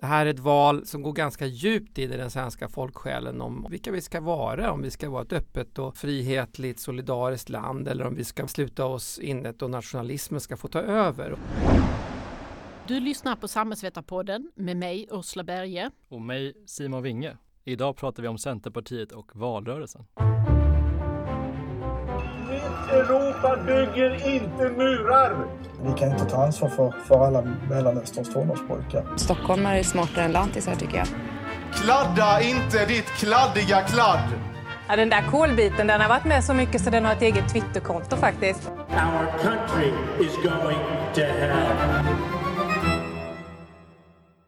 Det här är ett val som går ganska djupt in i den svenska folksjälen om vilka vi ska vara, om vi ska vara ett öppet och frihetligt solidariskt land eller om vi ska sluta oss inåt och nationalismen ska få ta över. Du lyssnar på Samhällsvetarpodden med mig Ursula Berge. Och mig Simon Winge. Idag pratar vi om Centerpartiet och valrörelsen. Europa bygger inte murar! Vi kan inte ta ansvar för, för alla Mellanösterns tonårspojkar. Stockholmare är smartare än lantisar tycker jag. Kladda inte ditt kladdiga kladd! Ja, den där kolbiten den har varit med så mycket så den har ett eget Twitterkonto faktiskt. Our country is going to hell.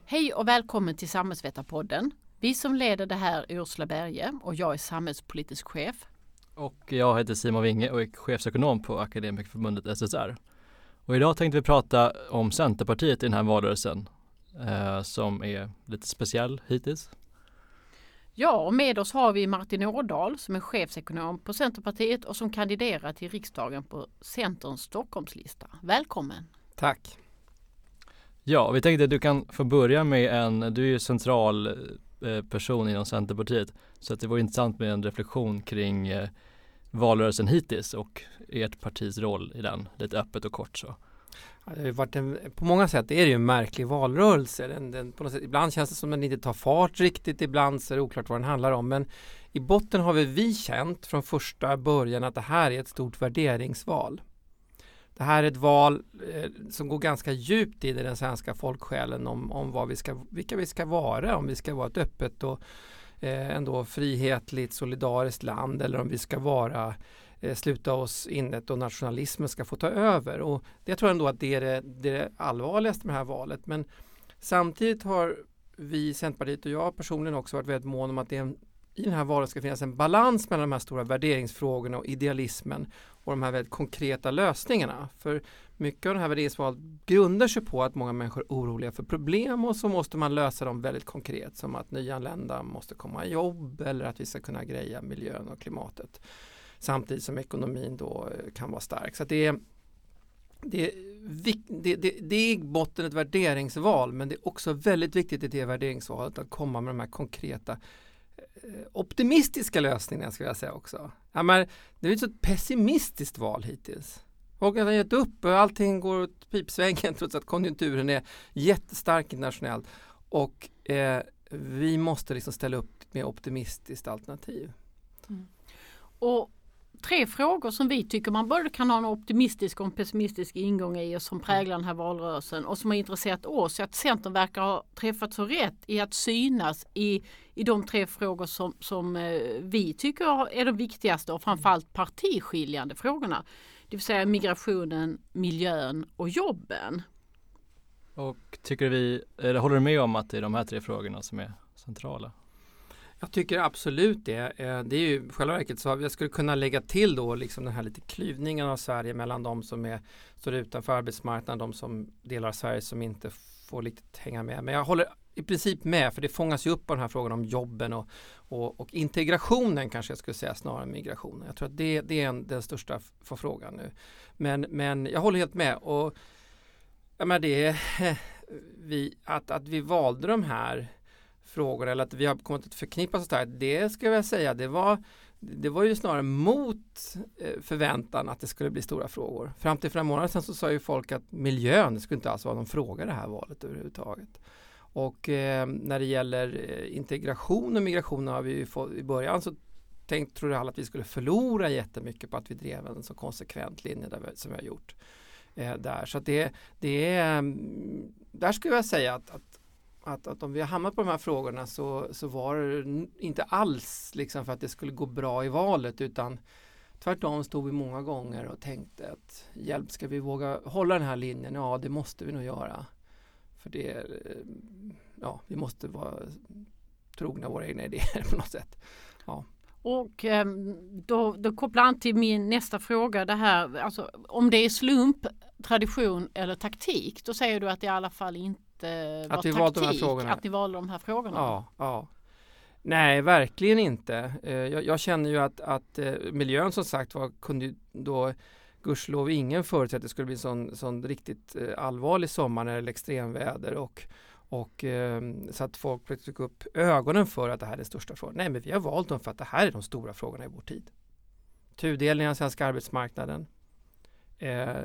Hej och välkommen till Samhällsvetarpodden. Vi som leder det här är Ursula Berge och jag är samhällspolitisk chef. Och jag heter Simon Winge och är chefsekonom på Akademikerförbundet SSR. Och idag tänkte vi prata om Centerpartiet i den här valrörelsen eh, som är lite speciell hittills. Ja, och med oss har vi Martin Ådahl som är chefsekonom på Centerpartiet och som kandiderar till riksdagen på Centerns Stockholmslista. Välkommen! Tack! Ja, vi tänkte att du kan få börja med en, du är ju central eh, person inom Centerpartiet, så att det vore intressant med en reflektion kring eh, valrörelsen hittills och ert partis roll i den, lite öppet och kort så. Ja, det har varit en, på många sätt är det ju en märklig valrörelse. Den, den, på något sätt, ibland känns det som att den inte tar fart riktigt, ibland så är det oklart vad den handlar om. Men i botten har vi, vi känt från första början att det här är ett stort värderingsval. Det här är ett val eh, som går ganska djupt in i den svenska folksjälen om, om vad vi ska, vilka vi ska vara, om vi ska vara ett öppet och Eh, ändå frihetligt, solidariskt land eller om vi ska vara eh, sluta oss inåt och nationalismen ska få ta över. Och det tror jag ändå att det är det, det, är det allvarligaste med det här valet. Men samtidigt har vi i Centerpartiet och jag personligen också varit väldigt mån om att det en, i den här valet ska finnas en balans mellan de här stora värderingsfrågorna och idealismen och de här väldigt konkreta lösningarna. För mycket av den här värderingsvalet grundar sig på att många människor är oroliga för problem och så måste man lösa dem väldigt konkret som att nyanlända måste komma i jobb eller att vi ska kunna greja miljön och klimatet samtidigt som ekonomin då eh, kan vara stark. Så det är, det, det, det, det är i botten ett värderingsval men det är också väldigt viktigt i det värderingsvalet att komma med de här konkreta Eh, optimistiska lösningar skulle jag säga också. Ja, men det är ett så pessimistiskt val hittills. Och har gett upp och allting går åt pipsvängen trots att konjunkturen är jättestark internationellt. Och eh, vi måste liksom ställa upp med optimistiskt alternativ. Mm. Och tre frågor som vi tycker man både kan ha en optimistisk och en pessimistisk ingång i och som präglar den här valrörelsen och som har intresserat oss. Att Centern verkar ha träffat så rätt i att synas i, i de tre frågor som, som eh, vi tycker är de viktigaste och framförallt partiskiljande frågorna. Det vill säga migrationen, miljön och jobben. Och tycker vi, eller håller du med om att det är de här tre frågorna som är centrala? Jag tycker absolut det. Eh, det är ju själva verket så jag skulle kunna lägga till då liksom den här lite klyvningen av Sverige mellan de som är, står utanför arbetsmarknaden, de som delar Sverige som inte får riktigt hänga med. Men jag håller i princip med för det fångas ju upp av den här frågan om jobben och, och, och integrationen kanske jag skulle säga snarare än migrationen. Jag tror att det, det är en, den största frågan nu. Men, men jag håller helt med och jag menar det, vi, att, att vi valde de här frågor eller att vi har kommit att förknippa så starkt. Det ska jag säga, det var, det var ju snarare mot eh, förväntan att det skulle bli stora frågor. Fram till flera månader sedan så sa ju folk att miljön, det skulle inte alls vara någon fråga det här valet överhuvudtaget. Och eh, när det gäller eh, integration och migration har vi ju fått, i början så tänkt, trodde alla att vi skulle förlora jättemycket på att vi drev en så konsekvent linje där vi, som vi har gjort. Eh, där. Så det, det är, mm, där skulle jag säga att, att att, att om vi har hamnat på de här frågorna så, så var det inte alls liksom för att det skulle gå bra i valet utan tvärtom stod vi många gånger och tänkte att hjälp, ska vi våga hålla den här linjen? Ja, det måste vi nog göra. För det, ja, vi måste vara trogna våra egna idéer på något sätt. Ja. Och ehm, då, då kopplar an till min nästa fråga det här, alltså om det är slump, tradition eller taktik, då säger du att det i alla fall inte var att vi taktik, de här frågorna. att ni valde de här frågorna? Ja, ja. Nej, verkligen inte. Eh, jag, jag känner ju att, att eh, miljön som sagt var kunde då gudskelov ingen förutsätta att det skulle bli sån, sån riktigt eh, allvarlig sommar när det är extremväder och, Och eh, så att folk fick upp ögonen för att det här är den största frågan. Nej, men vi har valt dem för att det här är de stora frågorna i vår tid. Tudelningen av svenska arbetsmarknaden. Eh,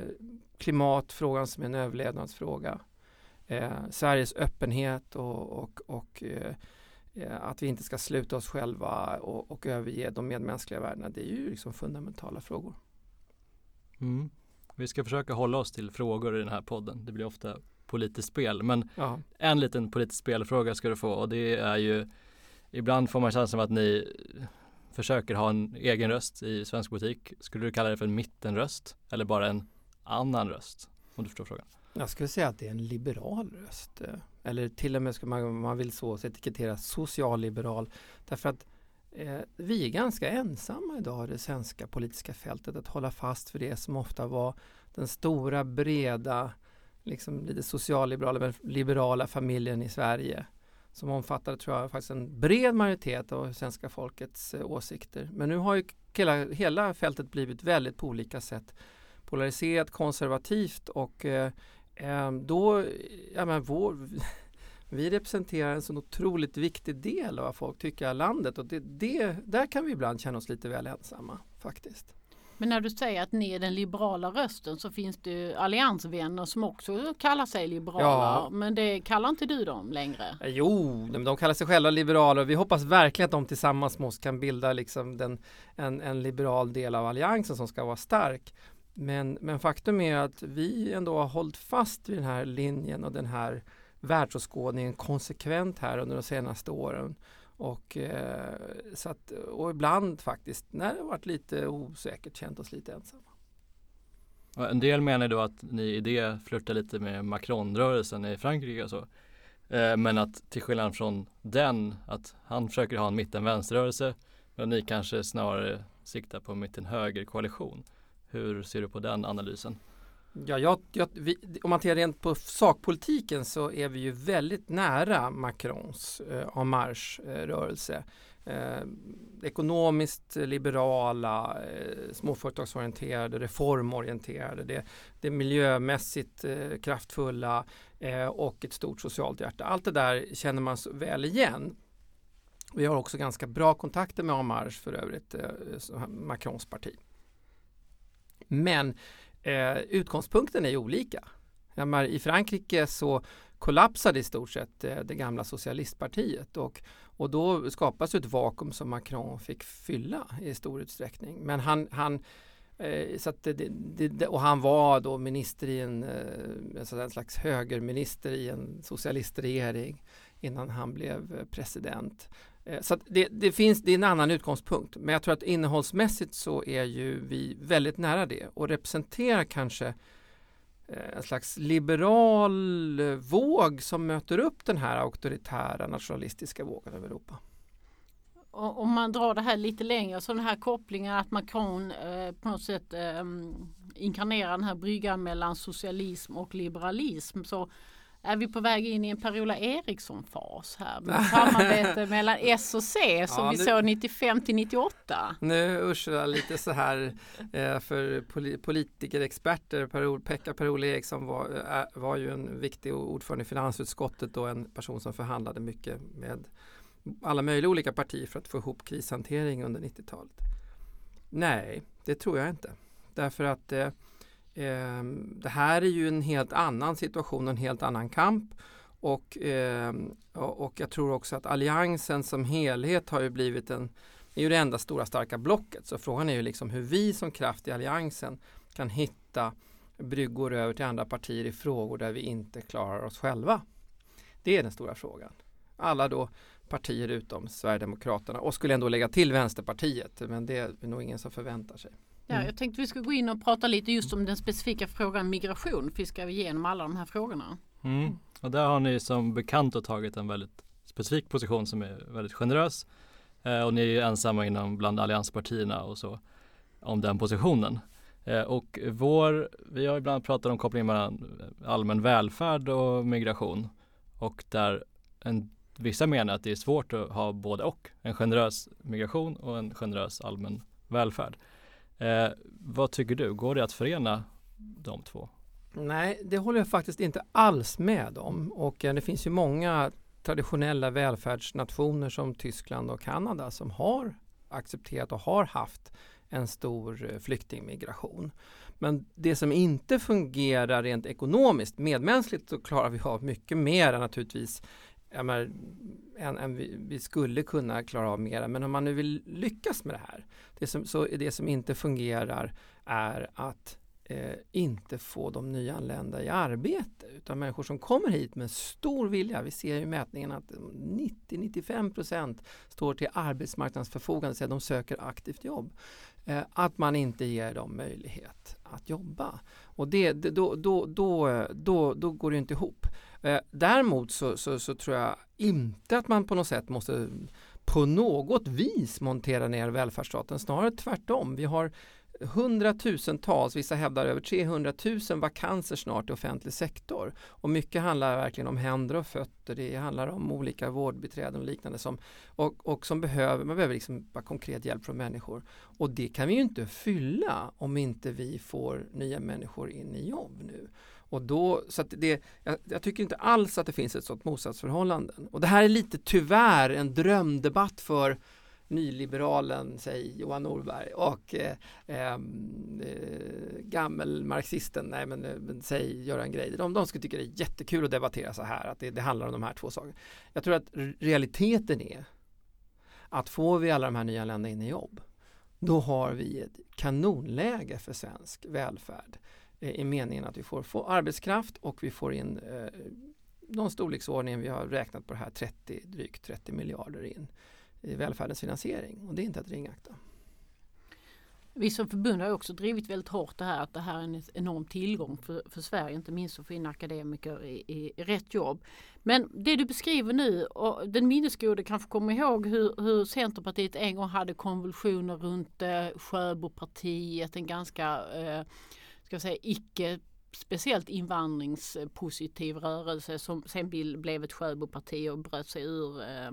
klimatfrågan som är en överlevnadsfråga. Eh, Sveriges öppenhet och, och, och eh, eh, att vi inte ska sluta oss själva och, och överge de medmänskliga värdena. Det är ju liksom fundamentala frågor. Mm. Vi ska försöka hålla oss till frågor i den här podden. Det blir ofta politiskt spel. Men ja. en liten politisk spelfråga ska du få och det är ju Ibland får man känslan av att ni försöker ha en egen röst i svensk politik. Skulle du kalla det för en mittenröst eller bara en annan röst? Om du förstår frågan. Jag skulle säga att det är en liberal röst. Eh, eller till och med ska man, man vill så etikettera socialliberal. Därför att eh, vi är ganska ensamma idag i det svenska politiska fältet att hålla fast för det som ofta var den stora breda liksom lite socialliberala men liberala familjen i Sverige som omfattade tror jag faktiskt en bred majoritet av svenska folkets eh, åsikter. Men nu har ju hela, hela fältet blivit väldigt på olika sätt polariserat, konservativt och eh, då, ja men vår, vi representerar en så otroligt viktig del av vad folk tycker är landet och det, det, där kan vi ibland känna oss lite väl ensamma faktiskt. Men när du säger att ni är den liberala rösten så finns det ju alliansvänner som också kallar sig liberala. Ja. Men det kallar inte du dem längre? Eh, Jo, de kallar sig själva liberaler vi hoppas verkligen att de tillsammans med oss kan bilda liksom den, en, en liberal del av alliansen som ska vara stark. Men, men faktum är att vi ändå har hållit fast vid den här linjen och den här världsåskådningen konsekvent här under de senaste åren. Och, eh, så att, och ibland faktiskt, när det har varit lite osäkert, känt oss lite ensamma. En del menar då att ni i det flörtar lite med Macron-rörelsen i Frankrike och så. Eh, Men att till skillnad från den, att han försöker ha en mitten-vänsterrörelse men ni kanske snarare siktar på mitten-höger-koalition. Hur ser du på den analysen? Ja, jag, jag, vi, om man tittar rent på sakpolitiken så är vi ju väldigt nära Macrons eh, en marche-rörelse. Eh, ekonomiskt liberala, eh, småföretagsorienterade, reformorienterade, det, det miljömässigt eh, kraftfulla eh, och ett stort socialt hjärta. Allt det där känner man så väl igen. Vi har också ganska bra kontakter med En Marche för övrigt, eh, Macrons parti. Men eh, utgångspunkten är ju olika. Menar, I Frankrike så kollapsade i stort sett eh, det gamla socialistpartiet och, och då skapas ett vakuum som Macron fick fylla i stor utsträckning. Men han, han eh, så att det, det, det, och han var då minister i en, eh, alltså en slags högerminister i en socialistregering innan han blev eh, president. Eh, så att det, det finns, det är en annan utgångspunkt. Men jag tror att innehållsmässigt så är ju vi väldigt nära det och representerar kanske eh, en slags liberal eh, våg som möter upp den här auktoritära nationalistiska vågen över Europa. Om man drar det här lite längre så den här kopplingen att Macron eh, på något sätt eh, inkarnerar den här bryggan mellan socialism och liberalism så är vi på väg in i en Per-Ola Eriksson-fas här med samarbete mellan S och C som Ja, vi nu- såg 95 till 98. Nu Ursula lite så här eh, för poli- politikerexperter. Per, Pekka Per-Ola Eriksson var, eh, var ju en viktig ordförande i finansutskottet och en person som förhandlade mycket med alla möjliga olika partier för att få ihop krishantering under 90-talet. Nej, det tror jag inte. Därför att eh, eh, det här är ju en helt annan situation och en helt annan kamp. Och, eh, och jag tror också att alliansen som helhet har ju blivit en är ju det enda stora starka blocket. Så frågan är ju liksom hur vi som kraft i alliansen kan hitta bryggor över till andra partier i frågor där vi inte klarar oss själva. Det är den stora frågan. Alla då partier utom Sverigedemokraterna och skulle ändå lägga till Vänsterpartiet men det är nog ingen som förväntar sig. Ja, jag tänkte vi ska gå in och prata lite just om den specifika frågan migration. Fiskar vi igenom alla de här frågorna. Mm. Och där har ni som bekant tagit en väldigt specifik position som är väldigt generös. Eh, och ni är ju ensamma inom bland allianspartierna och så om den positionen. Eh, och vår, vi har ibland pratat om kopplingen mellan allmän välfärd och migration. Och där en, vissa menar att det är svårt att ha både och. En generös migration och en generös allmän välfärd. Eh, vad tycker du? Går det att förena de två? Nej, det håller jag faktiskt inte alls med om. Och eh, det finns ju många traditionella välfärdsnationer som Tyskland och Kanada som har accepterat och har haft en stor eh, flyktingmigration. Men det som inte fungerar rent ekonomiskt, medmänskligt så klarar vi av mycket mer naturligtvis menar, än, än vi, vi, skulle kunna klara av mera. Men om man nu vill lyckas med det här, det som, så det som inte fungerar är att eh, inte få de nyanlända i arbete utan människor som kommer hit med stor vilja. Vi ser i mätningen att 90-95 procent står till arbetsmarknadens förfogande, så de söker aktivt jobb. Eh, att man inte ger dem möjlighet att jobba. Och det, då, då, då, då, då går det inte ihop. Eh, däremot så, så, så tror jag inte att man på något sätt måste på något vis montera ner välfärdsstaten, snarare tvärtom. Vi har hundratusentals, vissa hävdar över 300 000 vakanser snart i offentlig sektor. Och mycket handlar verkligen om händer och fötter, det handlar om olika vårdbiträden och liknande som, och, och som behöver, man behöver liksom bara konkret hjälp från människor. Och det kan vi ju inte fylla om inte vi får nya människor in i jobb nu. Och då, så det, jag, jag, tycker inte alls att det finns ett sådant motsatsförhållande. Och det här är lite tyvärr en drömdebatt för nyliberalen, säg Johan Norberg och eh, ehm, eh, gammelmarxisten, nej men, eh, men säg Göran Greider. De, de skulle tycka det är jättekul att debattera så här, att det, det handlar om de här två sakerna. Jag tror att realiteten är att får vi alla de här nyanlända in i jobb, då har vi ett kanonläge för svensk välfärd Eh, i meningen att vi får få arbetskraft och vi får in eh, någon storleksordning, vi har räknat på det här 30, drygt 30 miljarder in i välfärdens finansiering och det är inte att ringakta. Vi som förbund har också drivit väldigt hårt det här att det här är en enorm tillgång för, för Sverige, inte minst att få in akademiker i, i, i, rätt jobb. Men det du beskriver nu, och den minnesgode kanske kommer ihåg hur, hur Centerpartiet en gång hade konvulsioner runt eh, Sjöbopartiet, en ganska, eh, ska säga, icke speciellt invandringspositiv rörelse som sen blev ett Sjöboparti och bröt sig ur eh,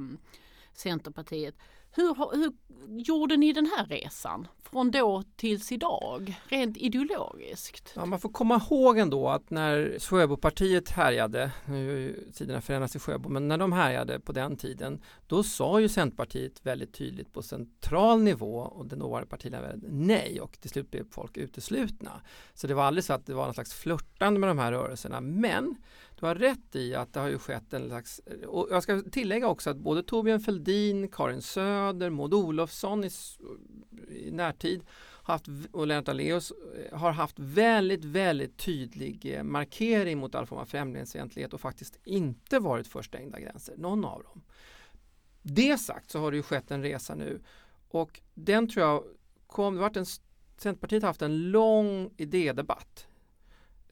Centerpartiet. Hur, hur gjorde ni den här resan från då tills idag, rent ideologiskt? Ja, man får komma ihåg ändå att när Sjöbopartiet härjade, nu har ju tiderna förändras i Sjöbo, men när de härjade på den tiden, då sa ju Centerpartiet väldigt tydligt på central nivå och den dåvarande partiledaren nej och till slut blev folk uteslutna. Så det var aldrig så att det var någon slags flörtande med de här rörelserna, men du har rätt i att det har ju skett en slags, och jag ska tillägga också att både Torbjörn Fälldin, Karin Söder, Maud Olofsson i, i närtid haft, och Lennart Daléus eh, har haft väldigt, väldigt tydlig eh, markering mot all form av främlingsfientlighet och faktiskt inte varit för stängda gränser, någon av dem. Det sagt så har det ju skett en resa nu och den tror jag kom, det varit en, Centerpartiet har haft en lång idédebatt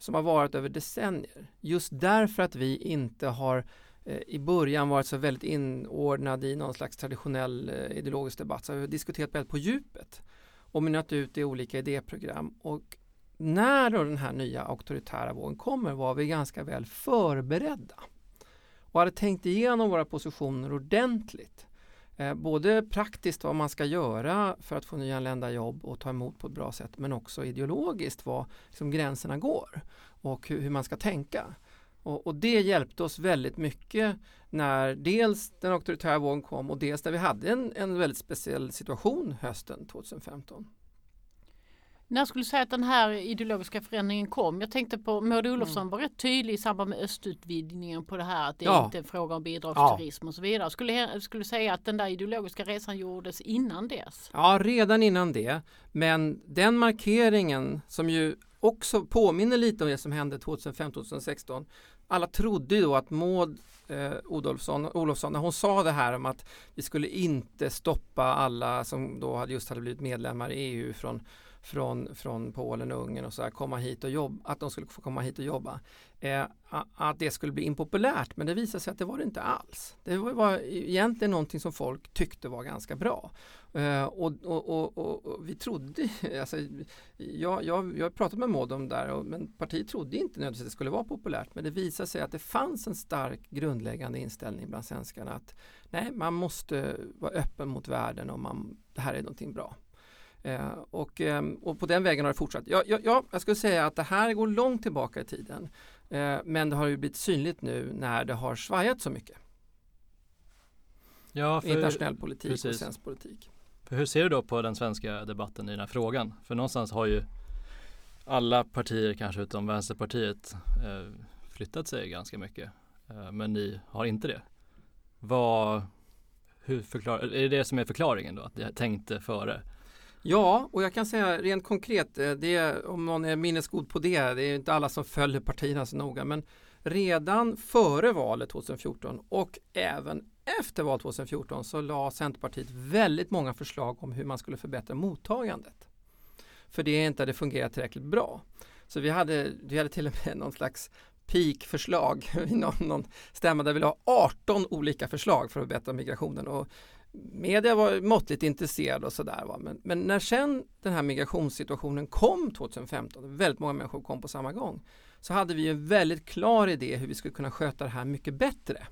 som har varit över decennier. Just därför att vi inte har eh, i början varit så väldigt inordnade i någon slags traditionell eh, ideologisk debatt så vi har diskuterat väldigt på djupet och mynnat ut i olika idéprogram. Och när då den här nya auktoritära vågen kommer var vi ganska väl förberedda och hade tänkt igenom våra positioner ordentligt. Eh, både praktiskt vad man ska göra för att få nyanlända jobb och ta emot på ett bra sätt men också ideologiskt vad liksom, gränserna går och hur, hur man ska tänka. Och, och, det hjälpte oss väldigt mycket när dels den auktoritära vågen kom och dels när vi hade en, en väldigt speciell situation hösten 2015. När skulle du säga att den här ideologiska förändringen kom? Jag tänkte på Maud Olofsson mm. var rätt tydlig i samband med östutvidgningen på det här att det ja. inte är en fråga om bidragsturism ja. och så vidare. Skulle du säga att den där ideologiska resan gjordes innan dess? Ja, redan innan det. Men den markeringen som ju också påminner lite om det som hände 2015-2016. Alla trodde ju då att Maud eh, Olofsson, Olofsson, när hon sa det här om att vi skulle inte stoppa alla som då just hade blivit medlemmar i EU från från, från Polen och Ungern och så här, komma hit och jobba, att de skulle få komma hit och jobba. Eh, att det skulle bli impopulärt men det visade sig att det var det inte alls. Det var, egentligen någonting som folk tyckte var ganska bra. Eh, och, och, och, och, vi trodde, alltså, jag, jag, jag pratat med Maud om det där men partiet trodde inte nödvändigtvis att det skulle vara populärt men det visade sig att det fanns en stark grundläggande inställning bland svenskarna att nej, man måste vara öppen mot världen och man, det här är någonting bra. Eh, och, eh, och på den vägen har det fortsatt. Ja, ja, ja, jag skulle säga att det här går långt tillbaka i tiden. Eh, men det har ju blivit synligt nu när det har svajat så mycket. Ja, för, Internationell politik och precis. svensk politik. För hur ser du då på den svenska debatten i den här frågan? För någonstans har ju alla partier, kanske utom Vänsterpartiet, eh, flyttat sig ganska mycket. Eh, men ni har inte det. Vad, hur förklar, är det det som är förklaringen då? Att ni tänkte före? Ja, och jag kan säga rent konkret, eh, det om någon är minnesgod på det, det är inte alla som följer partierna så noga, men redan före valet 2014 och även efter valet 2014 så la Centerpartiet väldigt många förslag om hur man skulle förbättra mottagandet. För det inte hade fungerat tillräckligt bra. Så vi hade, vi hade till och med någon slags peakförslag vid någon, någon stämma där vi la 18 olika förslag för att förbättra migrationen. Och media var måttligt intresserade och sådär. Men, men när sen den här migrationssituationen kom 2015, väldigt många människor kom på samma gång, så hade vi en väldigt klar idé hur vi skulle kunna sköta det här mycket bättre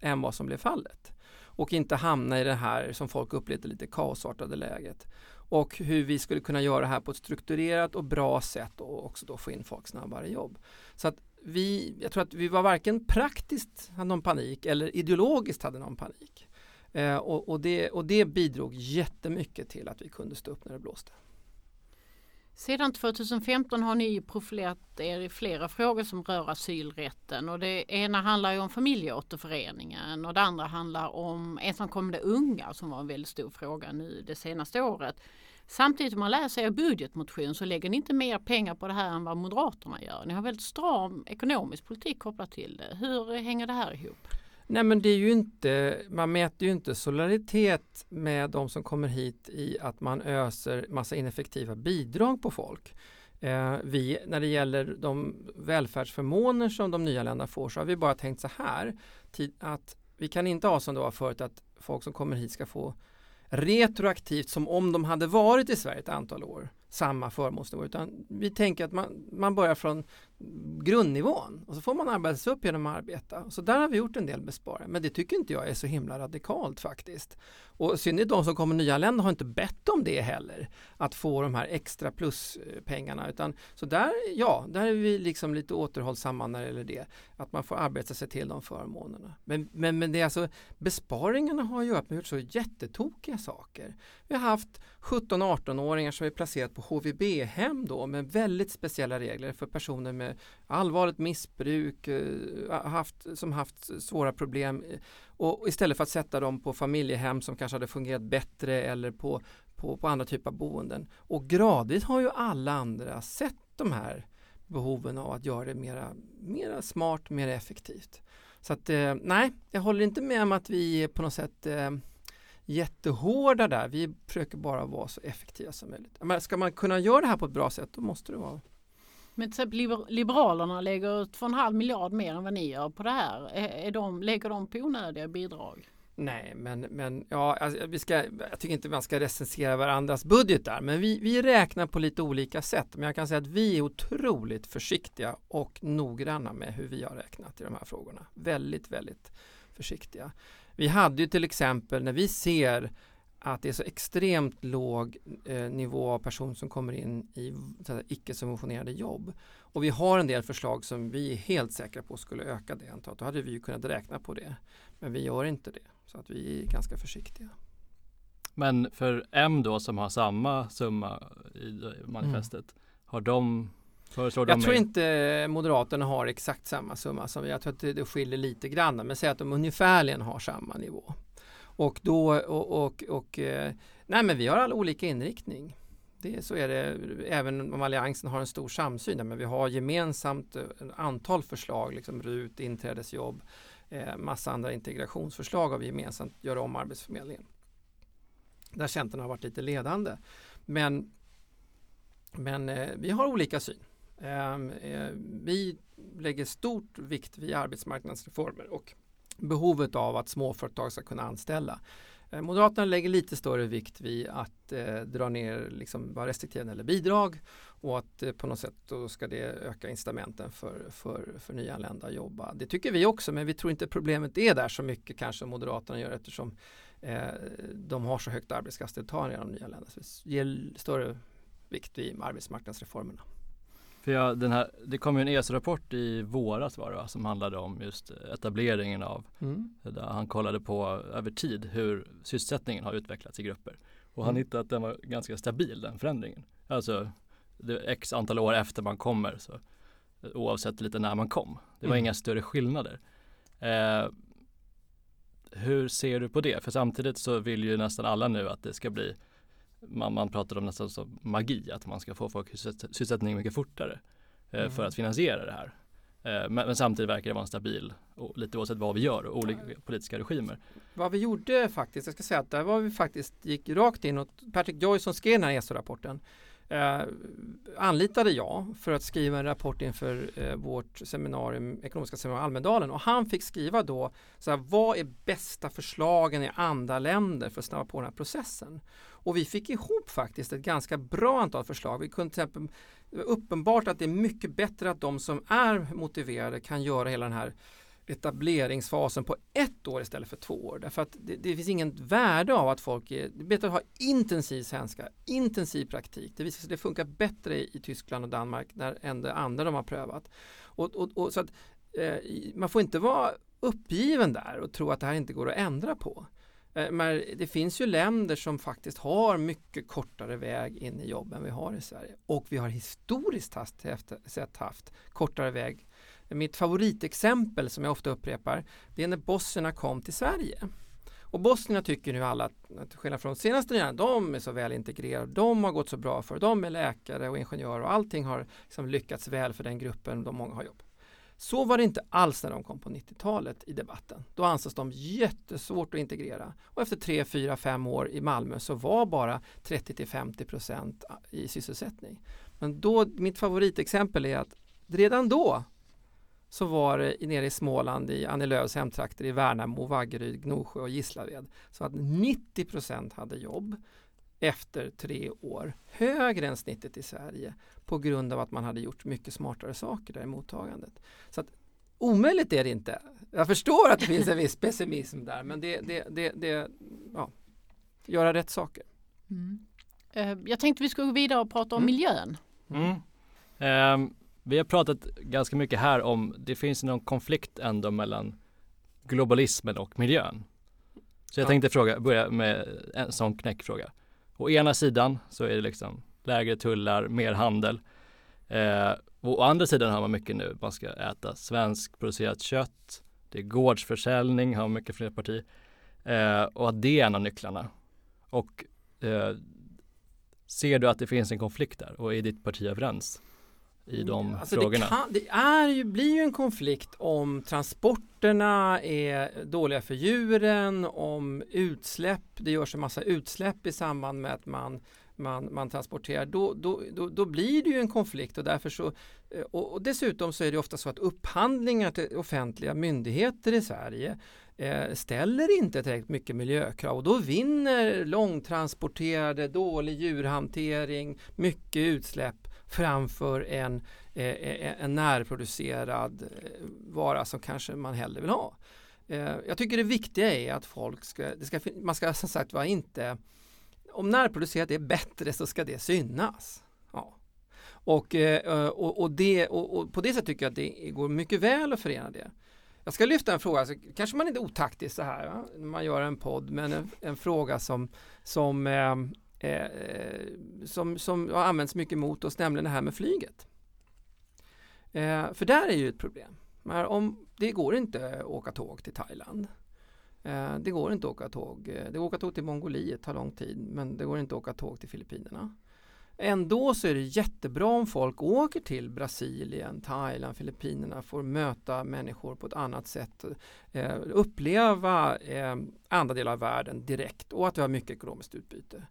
än vad som blev fallet. Och inte hamna i det här som folk upplevde lite kaosartade läget. Och hur vi skulle kunna göra det här på ett strukturerat och bra sätt och också då få in folk snabbare i jobb. Så att vi, jag tror att vi var varken praktiskt hade någon panik eller ideologiskt hade någon panik. Eh, och, och, det, och det bidrog jättemycket till att vi kunde stå upp när det blåste. Sedan 2015 har ni profilerat er i flera frågor som rör asylrätten och det ena handlar ju om familjeåterföreningen och det andra handlar om ensamkommande unga som var en väldigt stor fråga nu det senaste året. Samtidigt om man läser er budgetmotion så lägger ni inte mer pengar på det här än vad Moderaterna gör. Ni har väldigt stram ekonomisk politik kopplat till det. Hur hänger det här ihop? Nej men det är ju inte, man mäter ju inte solidaritet med de som kommer hit i att man öser massa ineffektiva bidrag på folk. Eh, vi, när det gäller de välfärdsförmåner som de nyanlända får så har vi bara tänkt så här att vi kan inte ha som det var förut att folk som kommer hit ska få retroaktivt som om de hade varit i Sverige ett antal år samma förmånsnivå. Utan vi tänker att man, man börjar från grundnivån och så får man arbeta sig upp genom att arbeta. Så där har vi gjort en del besparingar men det tycker inte jag är så himla radikalt faktiskt. Och i synnerhet de som kommer nyanlända har inte bett om det heller att få de här extra pluspengarna utan så där, ja, där är vi liksom lite återhållsamma när det gäller det. Att man får arbeta sig till de förmånerna. Men, men, men det är alltså besparingarna har ju gjort, gjort så jättetokiga saker. Vi har haft 17-18-åringar som är placerat på HVB-hem då med väldigt speciella regler för personer med Eh, allvarligt missbruk, eh, haft, som haft svåra problem eh, och istället för att sätta dem på familjehem som kanske hade fungerat bättre eller på, på, på andra typer av boenden. Och gradvis har ju alla andra sett de här behoven av att göra det mera, mera smart, mer effektivt. Så att nej, jag håller inte med om att vi är på något sätt jättehårda där. Vi försöker bara vara så effektiva som möjligt. Men ska man kunna göra det här på ett bra sätt då måste det vara men till exempel Liberalerna lägger 2,5 miljard mer än vad ni gör på det här. Är de, lägger de på onödiga bidrag? Nej, men, men ja, alltså, vi ska, jag tycker inte man ska recensera varandras budgetar, men vi, vi räknar på lite olika sätt. Men jag kan säga att vi är otroligt försiktiga och noggranna med hur vi har räknat i de här frågorna. Väldigt, väldigt försiktiga. Vi hade ju till exempel när vi ser att det är så extremt låg eh, nivå av person som kommer in i icke-subventionerade jobb. Och vi har en del förslag som vi är helt säkra på skulle öka det antalet. Då hade vi ju kunnat räkna på det. Men vi gör inte det. Så att vi är ganska försiktiga. Men för M då som har samma summa i manifestet, mm. har de Föreslår jag tror inte Moderaterna har exakt samma summa som vi. Jag tror att det, det skiljer lite grann. Men säg att de ungefärligen har samma nivå. Och då och, och, och eh, nej men vi har alla olika inriktning. Det, så är det även om Alliansen har en stor samsyn. Men vi har gemensamt ett antal förslag, liksom RUT, inträdesjobb, eh, massa andra integrationsförslag har vi gemensamt gör om Arbetsförmedlingen. Där Centern har varit lite ledande. Men, men eh, vi har olika syn. Ehm, eh, vi lägger stort vikt vid arbetsmarknadsreformer och behovet av att småföretag ska kunna anställa. Eh, Moderaterna lägger lite större vikt vid att eh, dra ner, liksom, vara restriktiva när det gäller bidrag och att eh, på något sätt då ska det öka incitamenten för, för, för nyanlända att jobba. Det tycker vi också men vi tror inte problemet är där så mycket kanske Moderaterna gör eftersom eh, de har så högt arbetskraftsdeltagande i de nyanlända. Så vi ger större vikt vid arbetsmarknadsreformerna. För jag, den här, det kom ju en ESO-rapport i våras var det va, som handlade om just etableringen av, Mm. där han kollade på över tid hur sysselsättningen har utvecklats i grupper. Och han Mm. hittade att den var ganska stabil den förändringen. Alltså det x antal år efter man kommer så oavsett lite när man kom. Det var Mm. inga större skillnader. Eh, hur ser du på det? För samtidigt så vill ju nästan alla nu att det ska bli man, man pratar om nästan som magi, att man ska få folk sysselsättning mycket fortare eh, Mm. för att finansiera det här. Eh, men, men samtidigt verkar det vara en stabil, och lite oavsett vad vi gör, och olika politiska regimer. Vad vi gjorde faktiskt, jag ska säga att där var vi faktiskt, gick rakt in och Patrick Joyce som skrev den här ESO-rapporten eh, anlitade jag för att skriva en rapport inför eh, vårt seminarium, ekonomiska seminarium i Almedalen och han fick skriva då så här, vad är bästa förslagen i andra länder för att snabba på den här processen. Och vi fick ihop faktiskt ett ganska bra antal förslag. Vi kunde till exempel, det var uppenbart att det är mycket bättre att de som är motiverade kan göra hela den här etableringsfasen på ett år istället för två år. Därför att det, det finns inget värde av att folk är, det är bättre att ha intensiv svenska, intensiv praktik. Det visar sig att det funkar bättre i, i Tyskland och Danmark när, än det andra de har prövat. Och, och, och så att, eh, man får inte vara uppgiven där och tro att det här inte går att ändra på. Eh, Men det finns ju länder som faktiskt har mycket kortare väg in i jobb än vi har i Sverige. Och vi har historiskt haft, sett haft kortare väg mitt favoritexempel som jag ofta upprepar det är när bosnierna kom till Sverige. Och bosnierna tycker nu alla, att till skillnad från senaste nya, de är så väl integrerade, de har gått så bra för, de är läkare och ingenjörer och allting har liksom lyckats väl för den gruppen, de många har jobb. Så var det inte alls när de kom på 90-talet i debatten. Då ansågs de jättesvårt att integrera. Och efter 3, 4, 5 år i Malmö så var bara 30-50% i sysselsättning. Men då, mitt favoritexempel är att redan då så var det i- nere i Småland i Annie Lööfs hemtrakter i Värnamo, Vaggeryd, Gnosjö och Gislaved så att 90% hade jobb efter tre år, högre än snittet i Sverige på grund av att man hade gjort mycket smartare saker där i mottagandet. Så att omöjligt är det inte. Jag förstår att det finns en viss pessimism där men det, det, det, det ja, göra rätt saker. Mm. Eh, Jag tänkte vi skulle gå vidare och prata om Mm. miljön. Mm. Ehm, vi har pratat ganska mycket här om, det finns någon konflikt ändå mellan globalismen och miljön. Så jag Ja. tänkte fråga, börja med en sån knäckfråga. Å ena sidan så är det liksom lägre tullar, mer handel. Eh, och å andra sidan har man mycket nu, man ska äta svenskproducerat kött, det är gårdsförsäljning, har mycket fler parti. Eh, och att det är en av nycklarna. Och eh, ser du att det finns en konflikt där och är ditt parti överens i de Alltså frågorna? Det, kan, det är ju, blir ju en konflikt om transporterna är dåliga för djuren, om utsläpp, det görs en massa utsläpp i samband med att man, man, man transporterar. Då, då, då, då blir det ju en konflikt och därför så eh, och, och dessutom så är det ofta så att upphandlingar till offentliga myndigheter i Sverige eh, ställer inte tillräckligt mycket miljökrav och då vinner långtransporterade, dålig djurhantering, mycket utsläpp framför en, eh, en närproducerad eh, vara som kanske man hellre vill ha. Eh, jag tycker det viktiga är att folk ska, det ska man ska som sagt vara inte om närproducerat är bättre så ska det synas. Ja. Och, eh, och, och, det, och, och på det sättet tycker jag att det går mycket väl att förena det. Jag ska lyfta en fråga, alltså, kanske man inte är otaktisk så här va? när man gör en podd, men en, en fråga som, som, eh, Eh, eh, som, som har använts mycket mot oss, nämligen det här med flyget. Eh, för där är ju ett problem. Men om, det går inte att åka tåg till Thailand. Eh, det går inte att åka tåg. Eh, det går att åka tåg till Mongoliet, tar lång tid, men det går inte att åka tåg till Filippinerna. Ändå så är det jättebra om folk åker till Brasilien, Thailand, Filippinerna, får möta människor på ett annat sätt, eh, uppleva eh, andra delar av världen direkt och att vi har mycket ekonomiskt utbyte.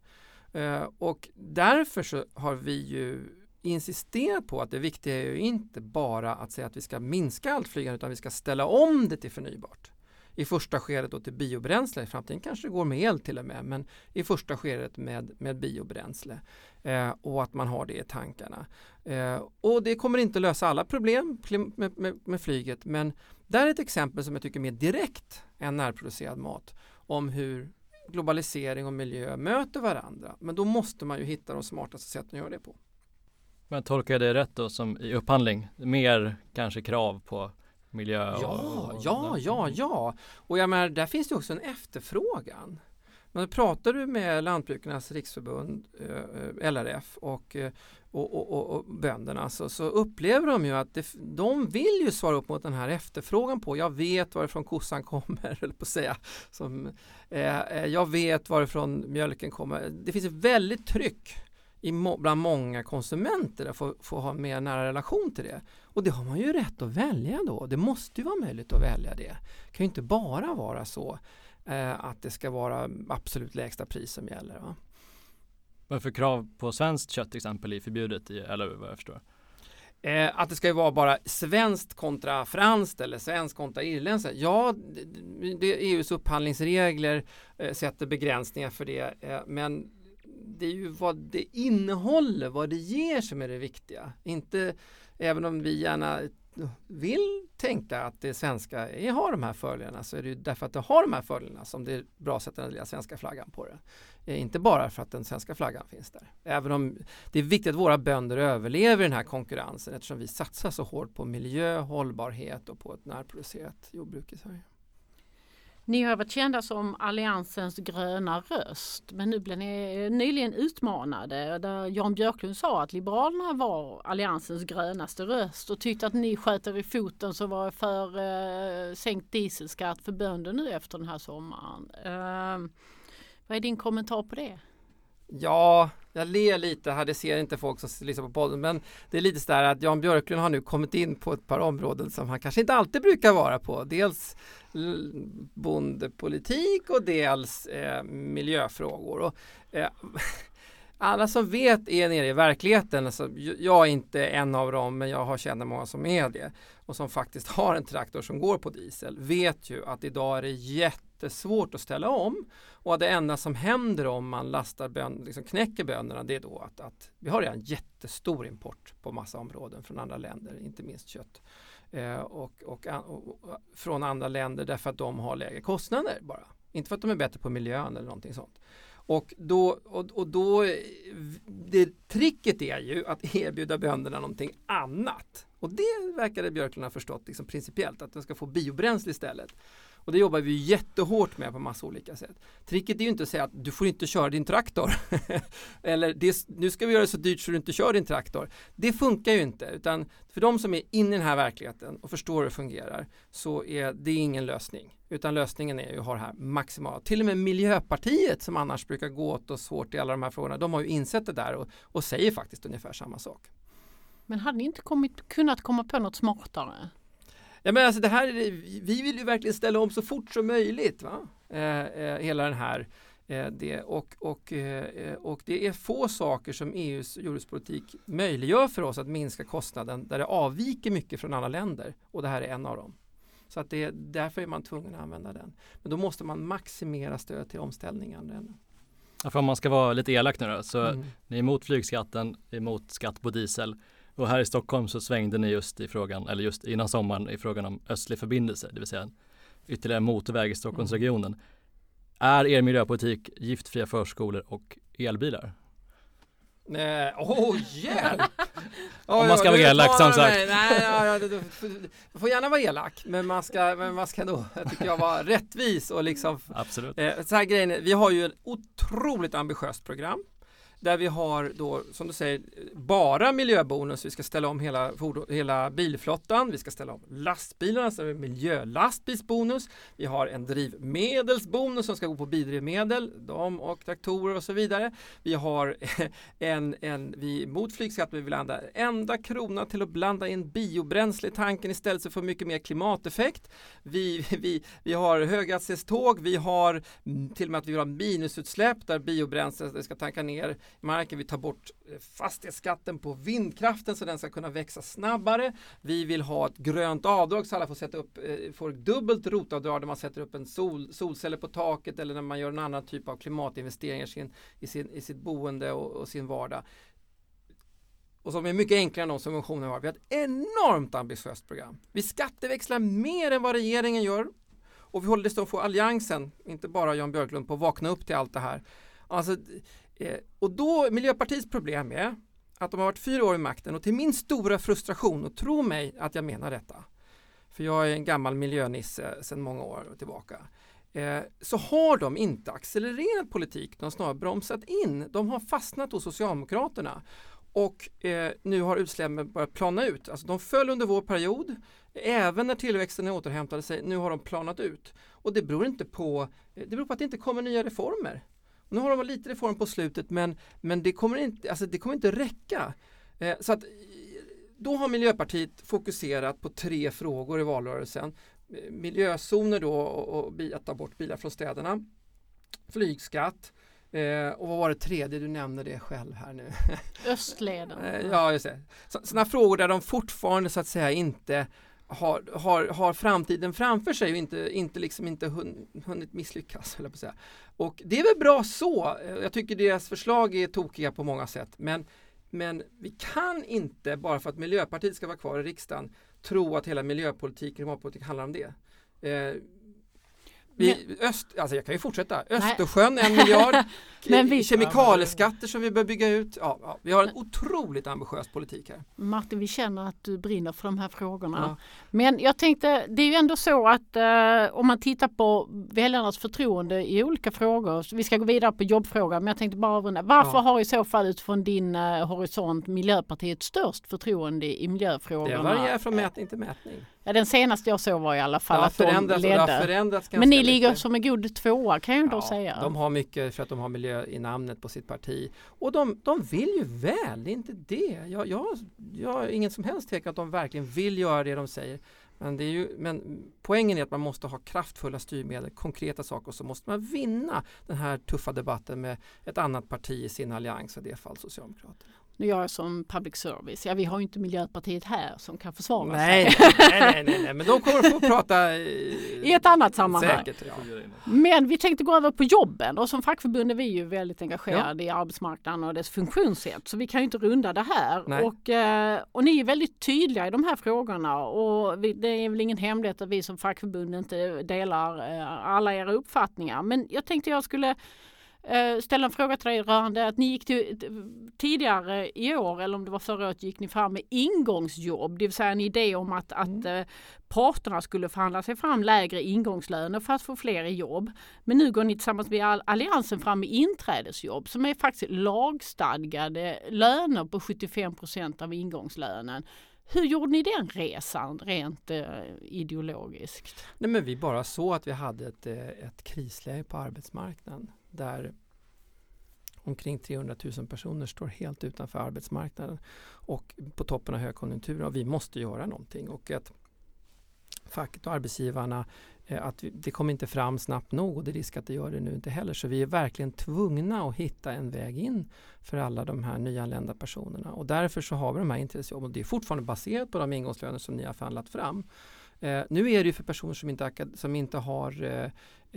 Eh, och därför så har vi ju insisterat på att det viktiga är ju inte bara att säga att vi ska minska allt flygande utan vi ska ställa om det till förnybart. I första skedet då till biobränsle, i framtiden kanske det går med el till och med, men i första skedet med, med biobränsle. Eh, och att man har det i tankarna. Eh, och det kommer inte lösa alla problem med, med, med flyget, men där är ett exempel som jag tycker mer direkt än närproducerad mat om hur globalisering och miljö möter varandra. Men då måste man ju hitta de smartaste sätten att göra det på. Men tolkar jag det rätt då som i upphandling? Mer kanske krav på miljö? Och, ja, ja, ja, ja. Och jag menar, där finns det också en efterfrågan. Men pratar du med Lantbrukarnas riksförbund, eh, LRF och, eh, och, och, och, och bönderna så, så, upplever de ju att det, de vill ju svara upp mot den här efterfrågan på jag vet varifrån kossan kommer, eller på att säga. Som, eh, eh, jag vet varifrån mjölken kommer. Det finns ett väldigt tryck i må, bland många konsumenter att få, få ha en mer nära relation till det. Och det har man ju rätt att välja då. Det måste ju vara möjligt att välja det. Det kan ju inte bara vara så eh, att det ska vara absolut lägsta pris som gäller. Va? Varför krav på svenskt kött till exempel är förbjudet i LOU vad jag förstår? Eh, att det ska vara bara svenskt kontra franskt eller svenskt kontra irländskt. Ja, det, det, EUs upphandlingsregler eh, sätter begränsningar för det. Eh, men det är ju vad det innehåller, vad det ger som är det viktiga. Inte, även om vi gärna vill tänka att det svenska är, har de här fördelarna så är det ju därför att det har de här fördelarna som det är bra att sätta den lilla svenska flaggan på det. Eh, inte bara för att den svenska flaggan finns där. Även om det är viktigt att våra bönder överlever den här konkurrensen eftersom vi satsar så hårt på miljö, hållbarhet och på ett närproducerat jordbruk i Sverige. Ni har varit kända som Alliansens gröna röst men nu blev ni eh, nyligen utmanade där Jan Björklund sa att Liberalerna var Alliansens grönaste röst och tyckte att ni sköt er i foten som var för eh, sänkt dieselskatt för bönder nu efter den här sommaren. Eh, vad är din kommentar på det? Ja, jag ler lite här, det ser inte folk som lyssnar på podden, men det är lite sådär att Jan Björklund har nu kommit in på ett par områden som han kanske inte alltid brukar vara på. Dels bondepolitik och dels eh, miljöfrågor. Och, eh, alla som vet är nere i verkligheten, alltså, jag är inte en av dem men jag har känner många som är det och som faktiskt har en traktor som går på diesel vet ju att idag är det jättesvårt att ställa om och det enda som händer om man lastar bön, liksom knäcker bönderna det är då att, att vi har en jättestor import på massa områden från andra länder, inte minst kött. Eh, och, och, och, och, från andra länder därför att de har lägre kostnader bara. Inte för att de är bättre på miljön eller någonting sånt. Och då, och, och då det tricket är ju att erbjuda bönderna någonting annat. Och det verkade Björklund ha förstått liksom principiellt, att de ska få biobränsle istället. Och det jobbar vi jättehårt med på massa olika sätt. Tricket är ju inte att säga att du får inte köra din traktor. Eller det, nu ska vi göra det så dyrt så du inte kör din traktor. Det funkar ju inte. Utan för de som är inne i den här verkligheten och förstår hur det fungerar så är det ingen lösning. Utan lösningen är ju att ha det här maximalt. Till och med Miljöpartiet som annars brukar gå åt oss hårt i alla de här frågorna. De har ju insett det där och, och säger faktiskt ungefär samma sak. Men hade ni inte kommit, kunnat komma på något smartare? Ja, men alltså det här, vi vill ju verkligen ställa om så fort som möjligt. Va? Eh, eh, hela den här eh, det, och, och, eh, och det är få saker som EUs jordbrukspolitik möjliggör för oss att minska kostnaden där det avviker mycket från andra länder och det här är en av dem. Så att det, därför är man tvungen att använda den. Men då måste man maximera stöd till omställningen. Ja, för om man ska vara lite elak nu då, så mm. ni är emot flygskatten, emot skatt på diesel och här i Stockholm så svängde ni just i frågan, eller just innan sommaren i frågan om östlig förbindelse, det vill säga ytterligare motorväg i Stockholmsregionen. Är er miljöpolitik giftfria förskolor och elbilar? Nej, oh hjälp! Om man ska vara elak som sagt. Nej, nej, du, får gärna vara elak, men man ska, men man ska då, jag tycker jag, vara rättvis och liksom. Absolut. Eh, så här grejen, vi har ju ett otroligt ambitiöst program där vi har då, som du säger, bara miljöbonus. Vi ska ställa om hela, hela bilflottan. Vi ska ställa om lastbilarna, så miljölastbilsbonus. Vi har en drivmedelsbonus som ska gå på bidrivmedel, de och traktorer och så vidare. Vi har en, en vi mot flygskatt, vi vill använda enda krona till att blanda in biobränsle i tanken istället för att få mycket mer klimateffekt. Vi, vi, vi har höghastighetståg, vi har mm, till och med att vi vill ha minusutsläpp där biobränsle ska tanka ner marken. Vi tar bort eh, fastighetsskatten på vindkraften så den ska kunna växa snabbare. Vi vill ha ett grönt avdrag så alla får sätta upp, eh, får dubbelt rotavdrag när man sätter upp en sol, solceller på taket eller när man gör en annan typ av klimatinvesteringar i, sin, i, sin, i sitt boende och, och sin vardag och som är mycket enklare än de subventioner vi har. Vi har ett enormt ambitiöst program. Vi skatteväxlar mer än vad regeringen gör och vi håller dessutom få alliansen, inte bara Jan Björklund, på att vakna upp till allt det här. Alltså, eh, och då, Miljöpartiets problem är att de har varit fyra år i makten och till min stora frustration, och tro mig att jag menar detta, för jag är en gammal miljönisse sedan många år tillbaka, eh, så har de inte accelererat politik, de har snarare bromsat in. De har fastnat hos Socialdemokraterna och eh, nu har utsläppen börjat plana ut. Alltså de föll under vår period, även när tillväxten återhämtade sig. Nu har de planat ut. Och det beror inte på, eh, det beror på att det inte kommer nya reformer. Nu har de lite reform på slutet men, men det, kommer inte, alltså det kommer inte räcka. Eh, så att, då har Miljöpartiet fokuserat på tre frågor i valrörelsen. Eh, miljözoner då och, och att ta bort bilar från städerna. Flygskatt Eh, och vad var det tredje? Du nämnde det själv här nu. Östleden. eh, ja, just det. Sådana frågor där de fortfarande så att säga inte har, har, har framtiden framför sig och inte, inte, liksom inte hunnit misslyckas. På säga. Och det är väl bra så. Jag tycker deras förslag är tokiga på många sätt. Men, men vi kan inte, bara för att Miljöpartiet ska vara kvar i riksdagen, tro att hela miljöpolitik och klimatpolitik handlar om det. Eh, vi, öst, alltså jag kan ju fortsätta. Östersjön en miljard. Men vi, kemikalieskatter som vi bör bygga ut. Ja, ja, vi har en otroligt ambitiös politik här. Martin, vi känner att du brinner för de här frågorna. Ja. Men jag tänkte, det är ju ändå så att eh, om man tittar på väljarnas förtroende i olika frågor. Vi ska gå vidare på jobbfrågan, men jag tänkte bara avrunda. Varför ja. har i så fall utifrån din eh, horisont Miljöpartiet störst förtroende i miljöfrågorna? Det varierar från mätning till mätning. Ja, den senaste jag såg var i alla fall att de ledde. Men ni ligger mycket. som en god tvåa kan jag ja, då säga. De har mycket för att de har miljö i namnet på sitt parti. Och de, de vill ju väl, det är inte det. Jag, jag, jag har ingen som helst tvekan att de verkligen vill göra det de säger. Men, det är ju, men poängen är att man måste ha kraftfulla styrmedel, konkreta saker och så måste man vinna den här tuffa debatten med ett annat parti i sin allians, i det fall Socialdemokraterna. Nu gör jag som public service. Ja, vi har ju inte Miljöpartiet här som kan försvara nej, sig. Nej, nej, nej, nej, men de kommer få prata i ett annat sammanhang. Säkert, ja. Men vi tänkte gå över på jobben och som fackförbund är vi ju väldigt engagerade ja. i arbetsmarknaden och dess funktionssätt. Så vi kan ju inte runda det här. Och, eh, och ni är väldigt tydliga i de här frågorna och det är väl ingen hemlighet att vi som fackförbund inte delar eh, alla era uppfattningar. Men jag tänkte jag skulle Eh, ställa en fråga till dig rörande att ni gick till, tidigare i år eller om det var förra året gick ni fram med ingångsjobb, det vill säga en idé om att, att mm. Eh, parterna skulle förhandla sig fram lägre ingångslöner för att få fler i jobb. Men nu går ni tillsammans med Alliansen fram med inträdesjobb som är faktiskt lagstadgade löner på 75% av ingångslönen. Hur gjorde ni den resan rent eh, ideologiskt? Nej, men vi bara såg att vi hade ett, eh, ett krisläge på arbetsmarknaden där omkring 300 000 personer står helt utanför arbetsmarknaden och på toppen av högkonjunkturen och vi måste göra någonting och att facket och arbetsgivarna eh, att det kommer inte fram snabbt nog och det är risk att det gör det nu inte heller. Så vi är verkligen tvungna att hitta en väg in för alla de här nyanlända personerna och därför så har vi de här intresjobben. Det är fortfarande baserat på de ingångslöner som ni har förhandlat fram. Eh, nu är det ju för personer som inte, som inte har, eh,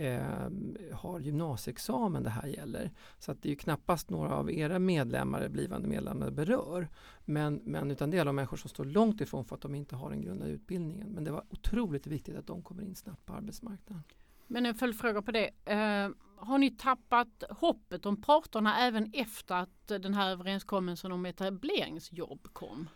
eh, har gymnasieexamen det här gäller. Så att det är ju knappast några av era medlemmar, blivande medlemmar berör. Men, men utan det är alla människor som står långt ifrån för att de inte har den grundläggande utbildningen. Men det var otroligt viktigt att de kommer in snabbt på arbetsmarknaden. Men en följdfråga på det. Eh, har ni tappat hoppet om parterna även efter att den här överenskommelsen om etableringsjobb kom?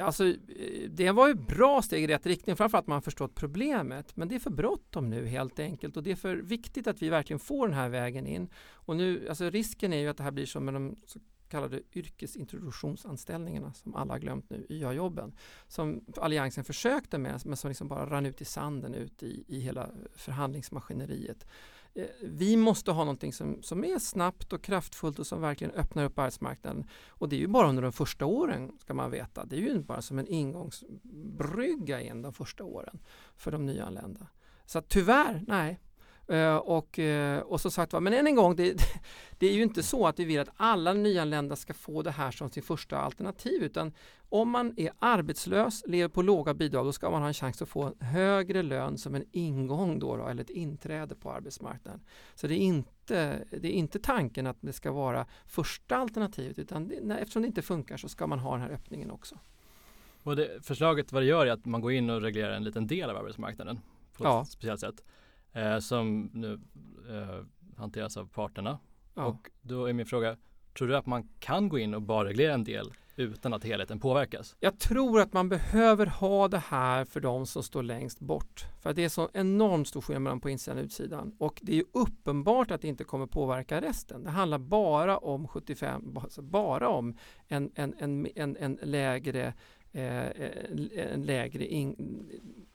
Alltså, eh, det var ju bra steg i rätt riktning, framförallt att man förstått problemet. Men det är för bråttom nu helt enkelt och det är för viktigt att vi verkligen får den här vägen in. Och nu, alltså risken är ju att det här blir som med de så kallade yrkesintroduktionsanställningarna som alla har glömt nu, YA-jobben. Som Alliansen försökte med men som liksom bara rann ut i sanden ut i, i hela förhandlingsmaskineriet. Eh, vi måste ha någonting som, som är snabbt och kraftfullt och som verkligen öppnar upp arbetsmarknaden. Och det är ju bara under de första åren ska man veta. Det är ju bara som en ingångsbrygga in de första åren för de nyanlända. Så att tyvärr, nej. Eh, och, eh, och så sagt var, men än en gång, det, det är ju inte så att vi vill att alla nyanlända ska få det här som sin första alternativ utan om man är arbetslös, lever på låga bidrag, då ska man ha en chans att få en högre lön som en ingång då, då eller ett inträde på arbetsmarknaden. Så det är inte, det är inte tanken att det ska vara första alternativet utan det, nej, eftersom det inte funkar så ska man ha den här öppningen också. Och det, förslaget vad det gör är att man går in och reglerar en liten del av arbetsmarknaden på Ja. ett speciellt sätt. Eh, som nu eh, hanteras av parterna. Ja. Och då är min fråga, tror du att man kan gå in och bara reglera en del utan att helheten påverkas? Jag tror att man behöver ha det här för de som står längst bort. För det är så enormt stor skillnad på insidan och utsidan. Och det är uppenbart att det inte kommer påverka resten. Det handlar bara om 75, alltså bara om en, en, en, en, en lägre, eh, en lägre in,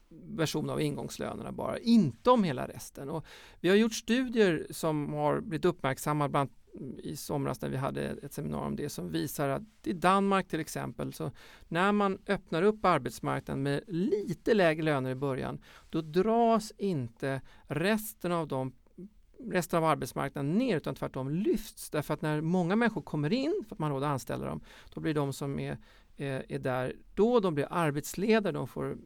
version av ingångslönerna bara, inte om hela resten. Och vi har gjort studier som har blivit uppmärksammade bland i somras när vi hade ett seminarium om det som visar att i Danmark till exempel så när man öppnar upp arbetsmarknaden med lite lägre löner i början då dras inte resten av de resten av arbetsmarknaden ner utan tvärtom lyfts därför att när många människor kommer in för att man har råd att anställa dem då blir de som är, är, är där då de blir arbetsledare, de får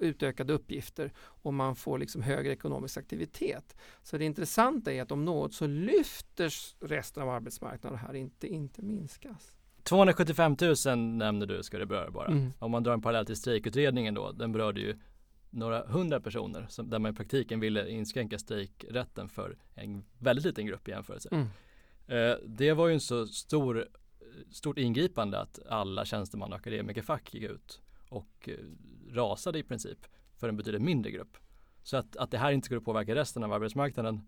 utökade uppgifter och man får liksom högre ekonomisk aktivitet. Så det intressanta är att om något så lyfter resten av arbetsmarknaden här, inte, inte minskas. 275 000 nämnde du ska det beröra bara. Mm. Om man drar en parallell till strejkutredningen då, den berörde ju några hundra personer som, där man i praktiken ville inskränka strejkrätten för en väldigt liten grupp i jämförelse. Mm. Eh, det var ju en så stor, stort ingripande att alla tjänsteman och akademikerfack gick ut och eh, rasade i princip för en betydligt mindre grupp. Så att, att det här inte skulle påverka resten av arbetsmarknaden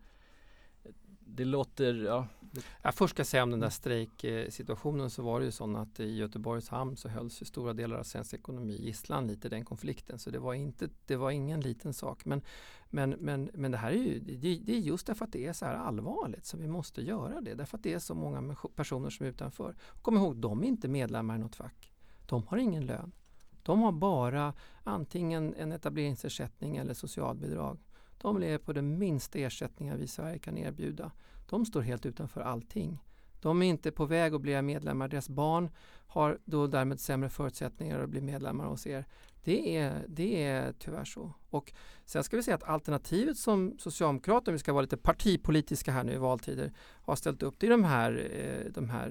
det låter, ja, Jag först ska säga om den där strejksituationen så var det ju så att i Göteborgs hamn så hölls ju stora delar av svensk ekonomi gisslan lite i den konflikten. Så det var, inte, det var ingen liten sak. Men, men, men, men det här är ju det, det är just därför att det är så här allvarligt som vi måste göra det. Därför att det är så många personer som är utanför. Kom ihåg, de är inte medlemmar i något fack. De har ingen lön. De har bara antingen en etableringsersättning eller socialbidrag. De lever på den minsta ersättningen vi i Sverige kan erbjuda. De står helt utanför allting. De är inte på väg att bli medlemmar. Deras barn har då därmed sämre förutsättningar att bli medlemmar hos er. Det är, det är tyvärr så. Och sen ska vi säga att alternativet som Socialdemokraterna, om vi ska vara lite partipolitiska här nu i valtider, har ställt upp det är de här, eh, de här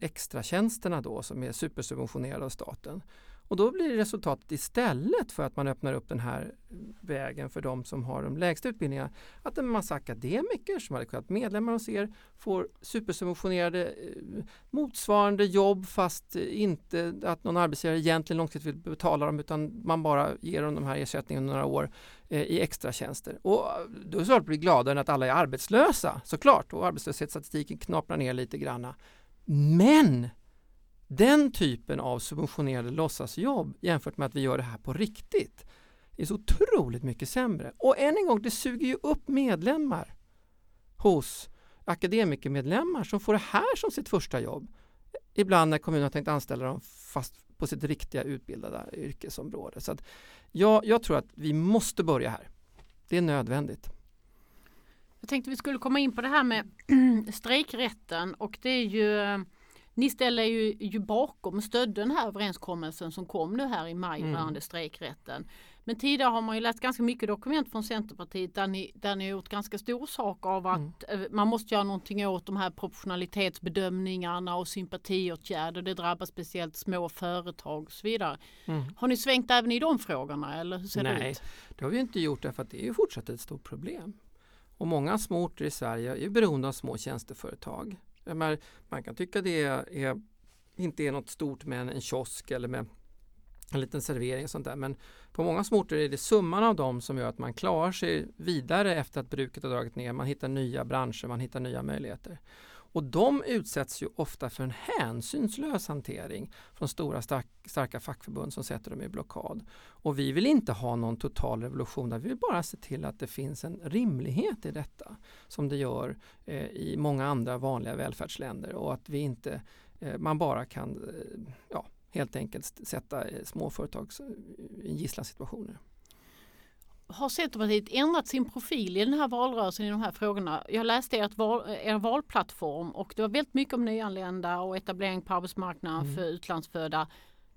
extra extratjänsterna då som är supersubventionerade av staten. Och då blir resultatet istället för att man öppnar upp den här vägen för de som har de lägsta utbildningarna att en massa akademiker som hade kunnat medlemmar hos er får supersubventionerade eh, motsvarande jobb fast eh, inte att någon arbetsgivare egentligen långsiktigt vill betala dem utan man bara ger dem de här ersättningarna några år eh, i extra tjänster. Och då är det klart att bli gladare än att alla är arbetslösa såklart och arbetslöshetsstatistiken knaprar ner lite granna. Men den typen av subventionerade låtsasjobb jämfört med att vi gör det här på riktigt är så otroligt mycket sämre. Och än en gång, det suger ju upp medlemmar hos akademikermedlemmar som får det här som sitt första jobb. Ibland när kommunen har tänkt anställa dem fast på sitt riktiga utbildade yrkesområde. Så att jag, jag tror att vi måste börja här. Det är nödvändigt. Jag tänkte vi skulle komma in på det här med strejkrätten och det är ju ni ställer ju, ju bakom, stödde den här överenskommelsen som kom nu här i maj Mm. rörande strejkrätten. Men tidigare har man ju läst ganska mycket dokument från Centerpartiet där ni, där ni har gjort ganska stor sak av att eh, man måste göra någonting åt de här proportionalitetsbedömningarna och sympatiåtgärder. Det drabbar speciellt små företag och så vidare. Mm. Har ni svängt även i de frågorna eller hur ser det Nej, ut? det har vi inte gjort därför att det är ju fortsatt ett stort problem. Och många små orter i Sverige är ju beroende av små tjänsteföretag. Menar, man kan tycka det är, är, inte är något stort med en, en kiosk eller med en liten servering och sånt där. Men på många små orter är det summan av dem som gör att man klarar sig vidare efter att bruket har dragit ner. Man hittar nya branscher, man hittar nya möjligheter. Och de utsätts ju ofta för en hänsynslös hantering från stora stark, starka fackförbund som sätter dem i blockad. Och vi vill inte ha någon total revolution, där vi vill bara se till att det finns en rimlighet i detta som det gör eh, i många andra vanliga välfärdsländer och att vi inte, eh, man bara kan eh, ja, helt enkelt sätta eh, småföretag eh, i gisslansituationer har Centerpartiet ändrat sin profil i den här valrörelsen i de här frågorna? Jag läste ert val, er valplattform och det var väldigt mycket om nyanlända och etablering på arbetsmarknaden Mm. för utlandsfödda.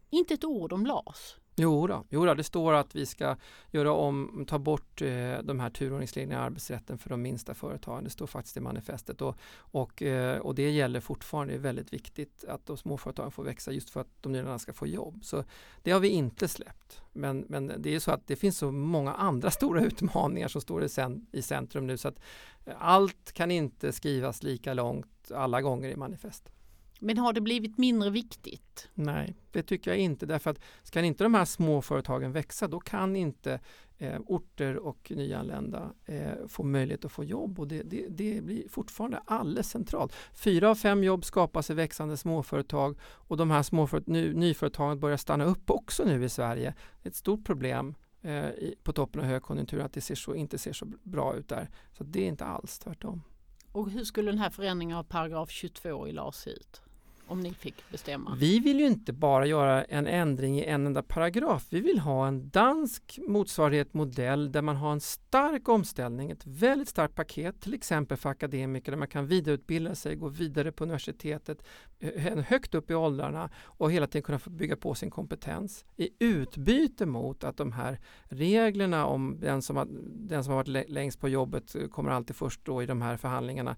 Inte ett ord om LAS. Jo då, jo då, det står att vi ska göra om, ta bort eh, de här turordningsreglerna i arbetsrätten för de minsta företagen. Det står faktiskt i manifestet och, och, eh, och det gäller fortfarande. Det är väldigt viktigt att de små företagen får växa just för att de nyanlända ska få jobb. Så det har vi inte släppt. Men, men det är så att det finns så många andra stora utmaningar som står i, i centrum nu så att allt kan inte skrivas lika långt alla gånger i manifest. Men har det blivit mindre viktigt? Nej, det tycker jag inte. Därför att ska inte de här små företagen växa då kan inte eh, orter och nyanlända eh, få möjlighet att få jobb och det, det, det blir fortfarande alldeles centralt. Fyra av fem jobb skapas i växande småföretag och de här ny, nyföretagen börjar stanna upp också nu i Sverige. Det är ett stort problem eh, på toppen av högkonjunkturen att det ser så, inte ser så bra ut där. Så det är inte alls tvärtom. Och hur skulle den här förändringen av paragraf 22 i LAS se ut? Om ni fick bestämma. Vi vill ju inte bara göra en ändring i en enda paragraf. Vi vill ha en dansk motsvarighet modell där man har en stark omställning, ett väldigt starkt paket, till exempel för akademiker där man kan vidareutbilda sig, gå vidare på universitetet, eh, högt upp i åldrarna och hela tiden kunna få bygga på sin kompetens i utbyte mot att de här reglerna om den som har, den som har varit längst på jobbet eh, kommer alltid först då i de här förhandlingarna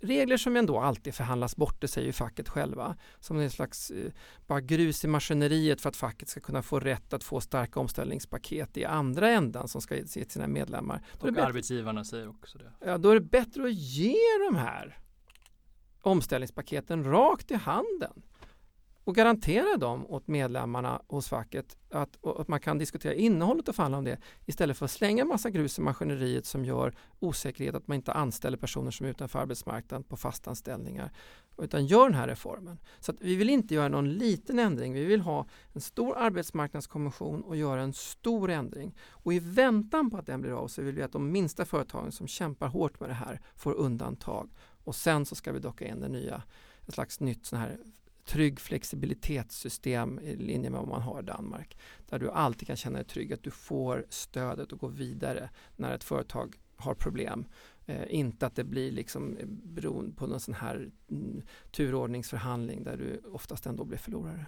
Regler som ändå alltid förhandlas bort, det säger ju facket själva. Som en slags eh, bara grus i maskineriet för att facket ska kunna få rätt att få starka omställningspaket i andra ändan som ska ge till sina medlemmar. Då Och bättre, arbetsgivarna säger också det. ja, då är det bättre att ge de här omställningspaketen rakt i handen och garantera dem åt medlemmarna hos facket att, att man kan diskutera innehållet och förhandla om det istället för att slänga massa grus i maskineriet som gör osäkerhet att man inte anställer personer som är utanför arbetsmarknaden på fastanställningar utan gör den här reformen. Så att vi vill inte göra någon liten ändring. Vi vill ha en stor arbetsmarknadskommission och göra en stor ändring. Och i väntan på att den blir av så vill vi att de minsta företagen som kämpar hårt med det här får undantag. Och sen så ska vi docka in det nya, ett slags nytt sån här trygg flexibilitetssystem i linje med vad man har i Danmark. Där du alltid kan känna dig trygg att du får stödet att gå vidare när ett företag har problem. Eh, inte att det blir liksom eh, beroende på någon sån här mm, turordningsförhandling där du oftast ändå blir förlorare.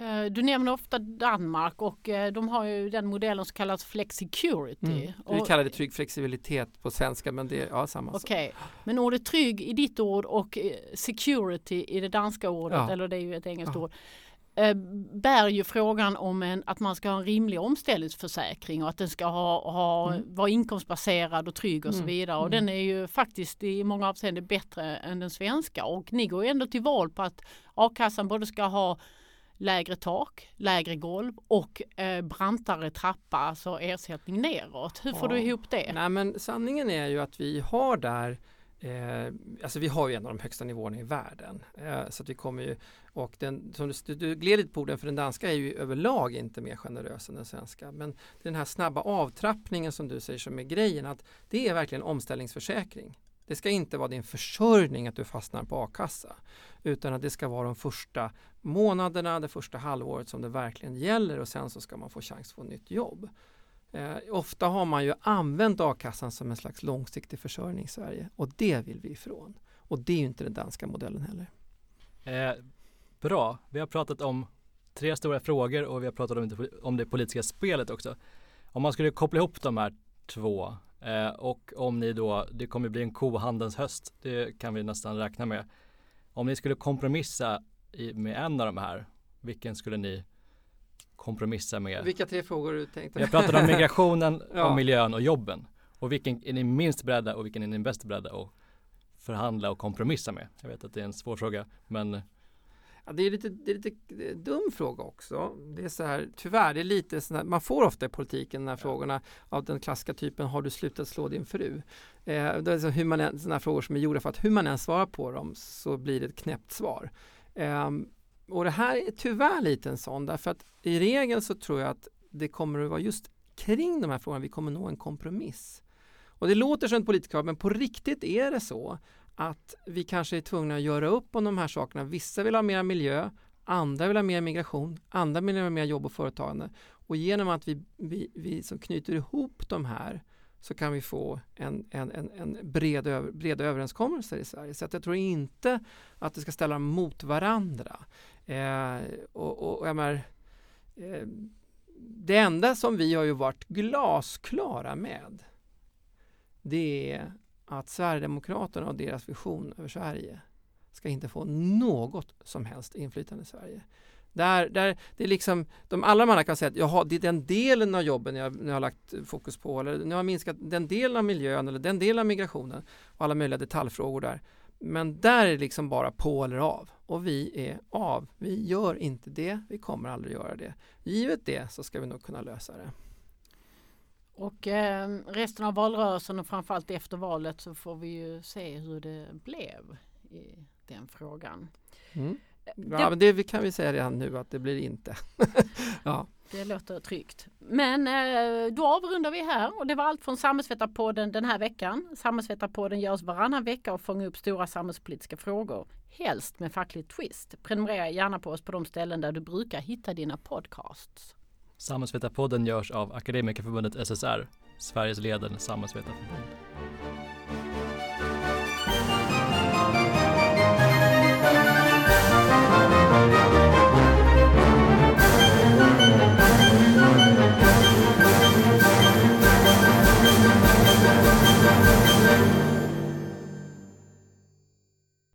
Eh, Du nämner ofta Danmark och eh, de har ju den modellen som kallas flexicurity. Mm. Vi kallar det trygg flexibilitet på svenska men det är ja, samma sak. Okej, men ordet trygg i ditt ord och eh, security i det danska ordet, Ja. eller det är ju ett engelskt Ja. ord, bär ju frågan om en, att man ska ha en rimlig omställningsförsäkring och att den ska ha, ha, Mm. vara inkomstbaserad och trygg och så Mm. vidare. Och Mm. den är ju faktiskt i många avseenden bättre än den svenska. Och ni går ju ändå till val på att a-kassan både ska ha lägre tak, lägre golv och eh, brantare trappa, alltså ersättning neråt. Hur får Ja. du ihop det? Nej men sanningen är ju att vi har där Eh, alltså vi har ju en av de högsta nivåerna i världen. Eh, så vi kommer ju, och den, som du, du gled lite på den, för den danska är ju överlag inte mer generös än den svenska. Men den här snabba avtrappningen som du säger som är grejen, att det är verkligen omställningsförsäkring. Det ska inte vara din försörjning att du fastnar på a-kassa. Utan att det ska vara de första månaderna, det första halvåret som det verkligen gäller och sen så ska man få chans att få nytt jobb. Eh, ofta har man ju använt a-kassan som en slags långsiktig försörjning i Sverige och det vill vi ifrån. Och det är ju inte den danska modellen heller. Eh, bra, vi har pratat om tre stora frågor och vi har pratat om det, om det politiska spelet också. Om man skulle koppla ihop de här två eh, och om ni då, det kommer bli en kohandelns höst, det kan vi nästan räkna med. Om ni skulle kompromissa i, med en av de här, vilken skulle ni kompromissa med? Vilka tre frågor du tänkte? Har pratat om migrationen, Ja. om miljön och jobben. Och vilken är ni minst beredda och vilken är ni bäst beredda att förhandla och kompromissa med? Jag vet att det är en svår fråga, men Ja, det är lite, det är lite en dum fråga också. Det är så här, tyvärr, det är lite sån här, man får ofta i politiken de här frågorna av den klassiska typen, har du slutat slå din fru? Eh, det är så hur man än, såna här frågor som är gjorda för att hur man än svarar på dem så blir det ett knäppt svar. Eh, och det här är tyvärr lite en sån, därför att i regel så tror jag att det kommer att vara just kring de här frågorna vi kommer nå en kompromiss. Och det låter som ett politiskt krav, men på riktigt är det så att vi kanske är tvungna att göra upp om de här sakerna. Vissa vill ha mer miljö, andra vill ha mer migration, andra vill ha mer jobb och företagande. Och genom att vi, vi, vi som knyter ihop de här så kan vi få en, en, en, en bred, över, breda överenskommelser i Sverige. Så att jag tror inte att det ska ställa dem mot varandra. Eh, och, och jag menar, eh, det enda som vi har ju varit glasklara med det är att Sverigedemokraterna och deras vision över Sverige ska inte få något som helst inflytande i Sverige. Där, där det är liksom, de allra andra kan säga att jaha, det är den delen av jobben jag, jag har lagt fokus på eller nu har jag minskat den delen av miljön eller den delen av migrationen och alla möjliga detaljfrågor där. Men där är det liksom bara på eller av och vi är av. Vi gör inte det, vi kommer aldrig göra det. Givet det så ska vi nog kunna lösa det. Och eh, resten av valrörelsen och framförallt efter valet så får vi ju se hur det blev i den frågan. Mm. Ja, men det kan vi säga redan nu att det blir inte. ja. Det låter tryggt. Men eh, då avrundar vi här och det var allt från Samhällsvetarpodden den här veckan. Samhällsvetarpodden görs varannan vecka och fångar upp stora samhällspolitiska frågor. Helst med facklig twist. Prenumerera gärna på oss på de ställen där du brukar hitta dina podcasts. Samhällsvetarpodden görs av Akademikerförbundet SSR, Sveriges ledande samhällsvetarförbund.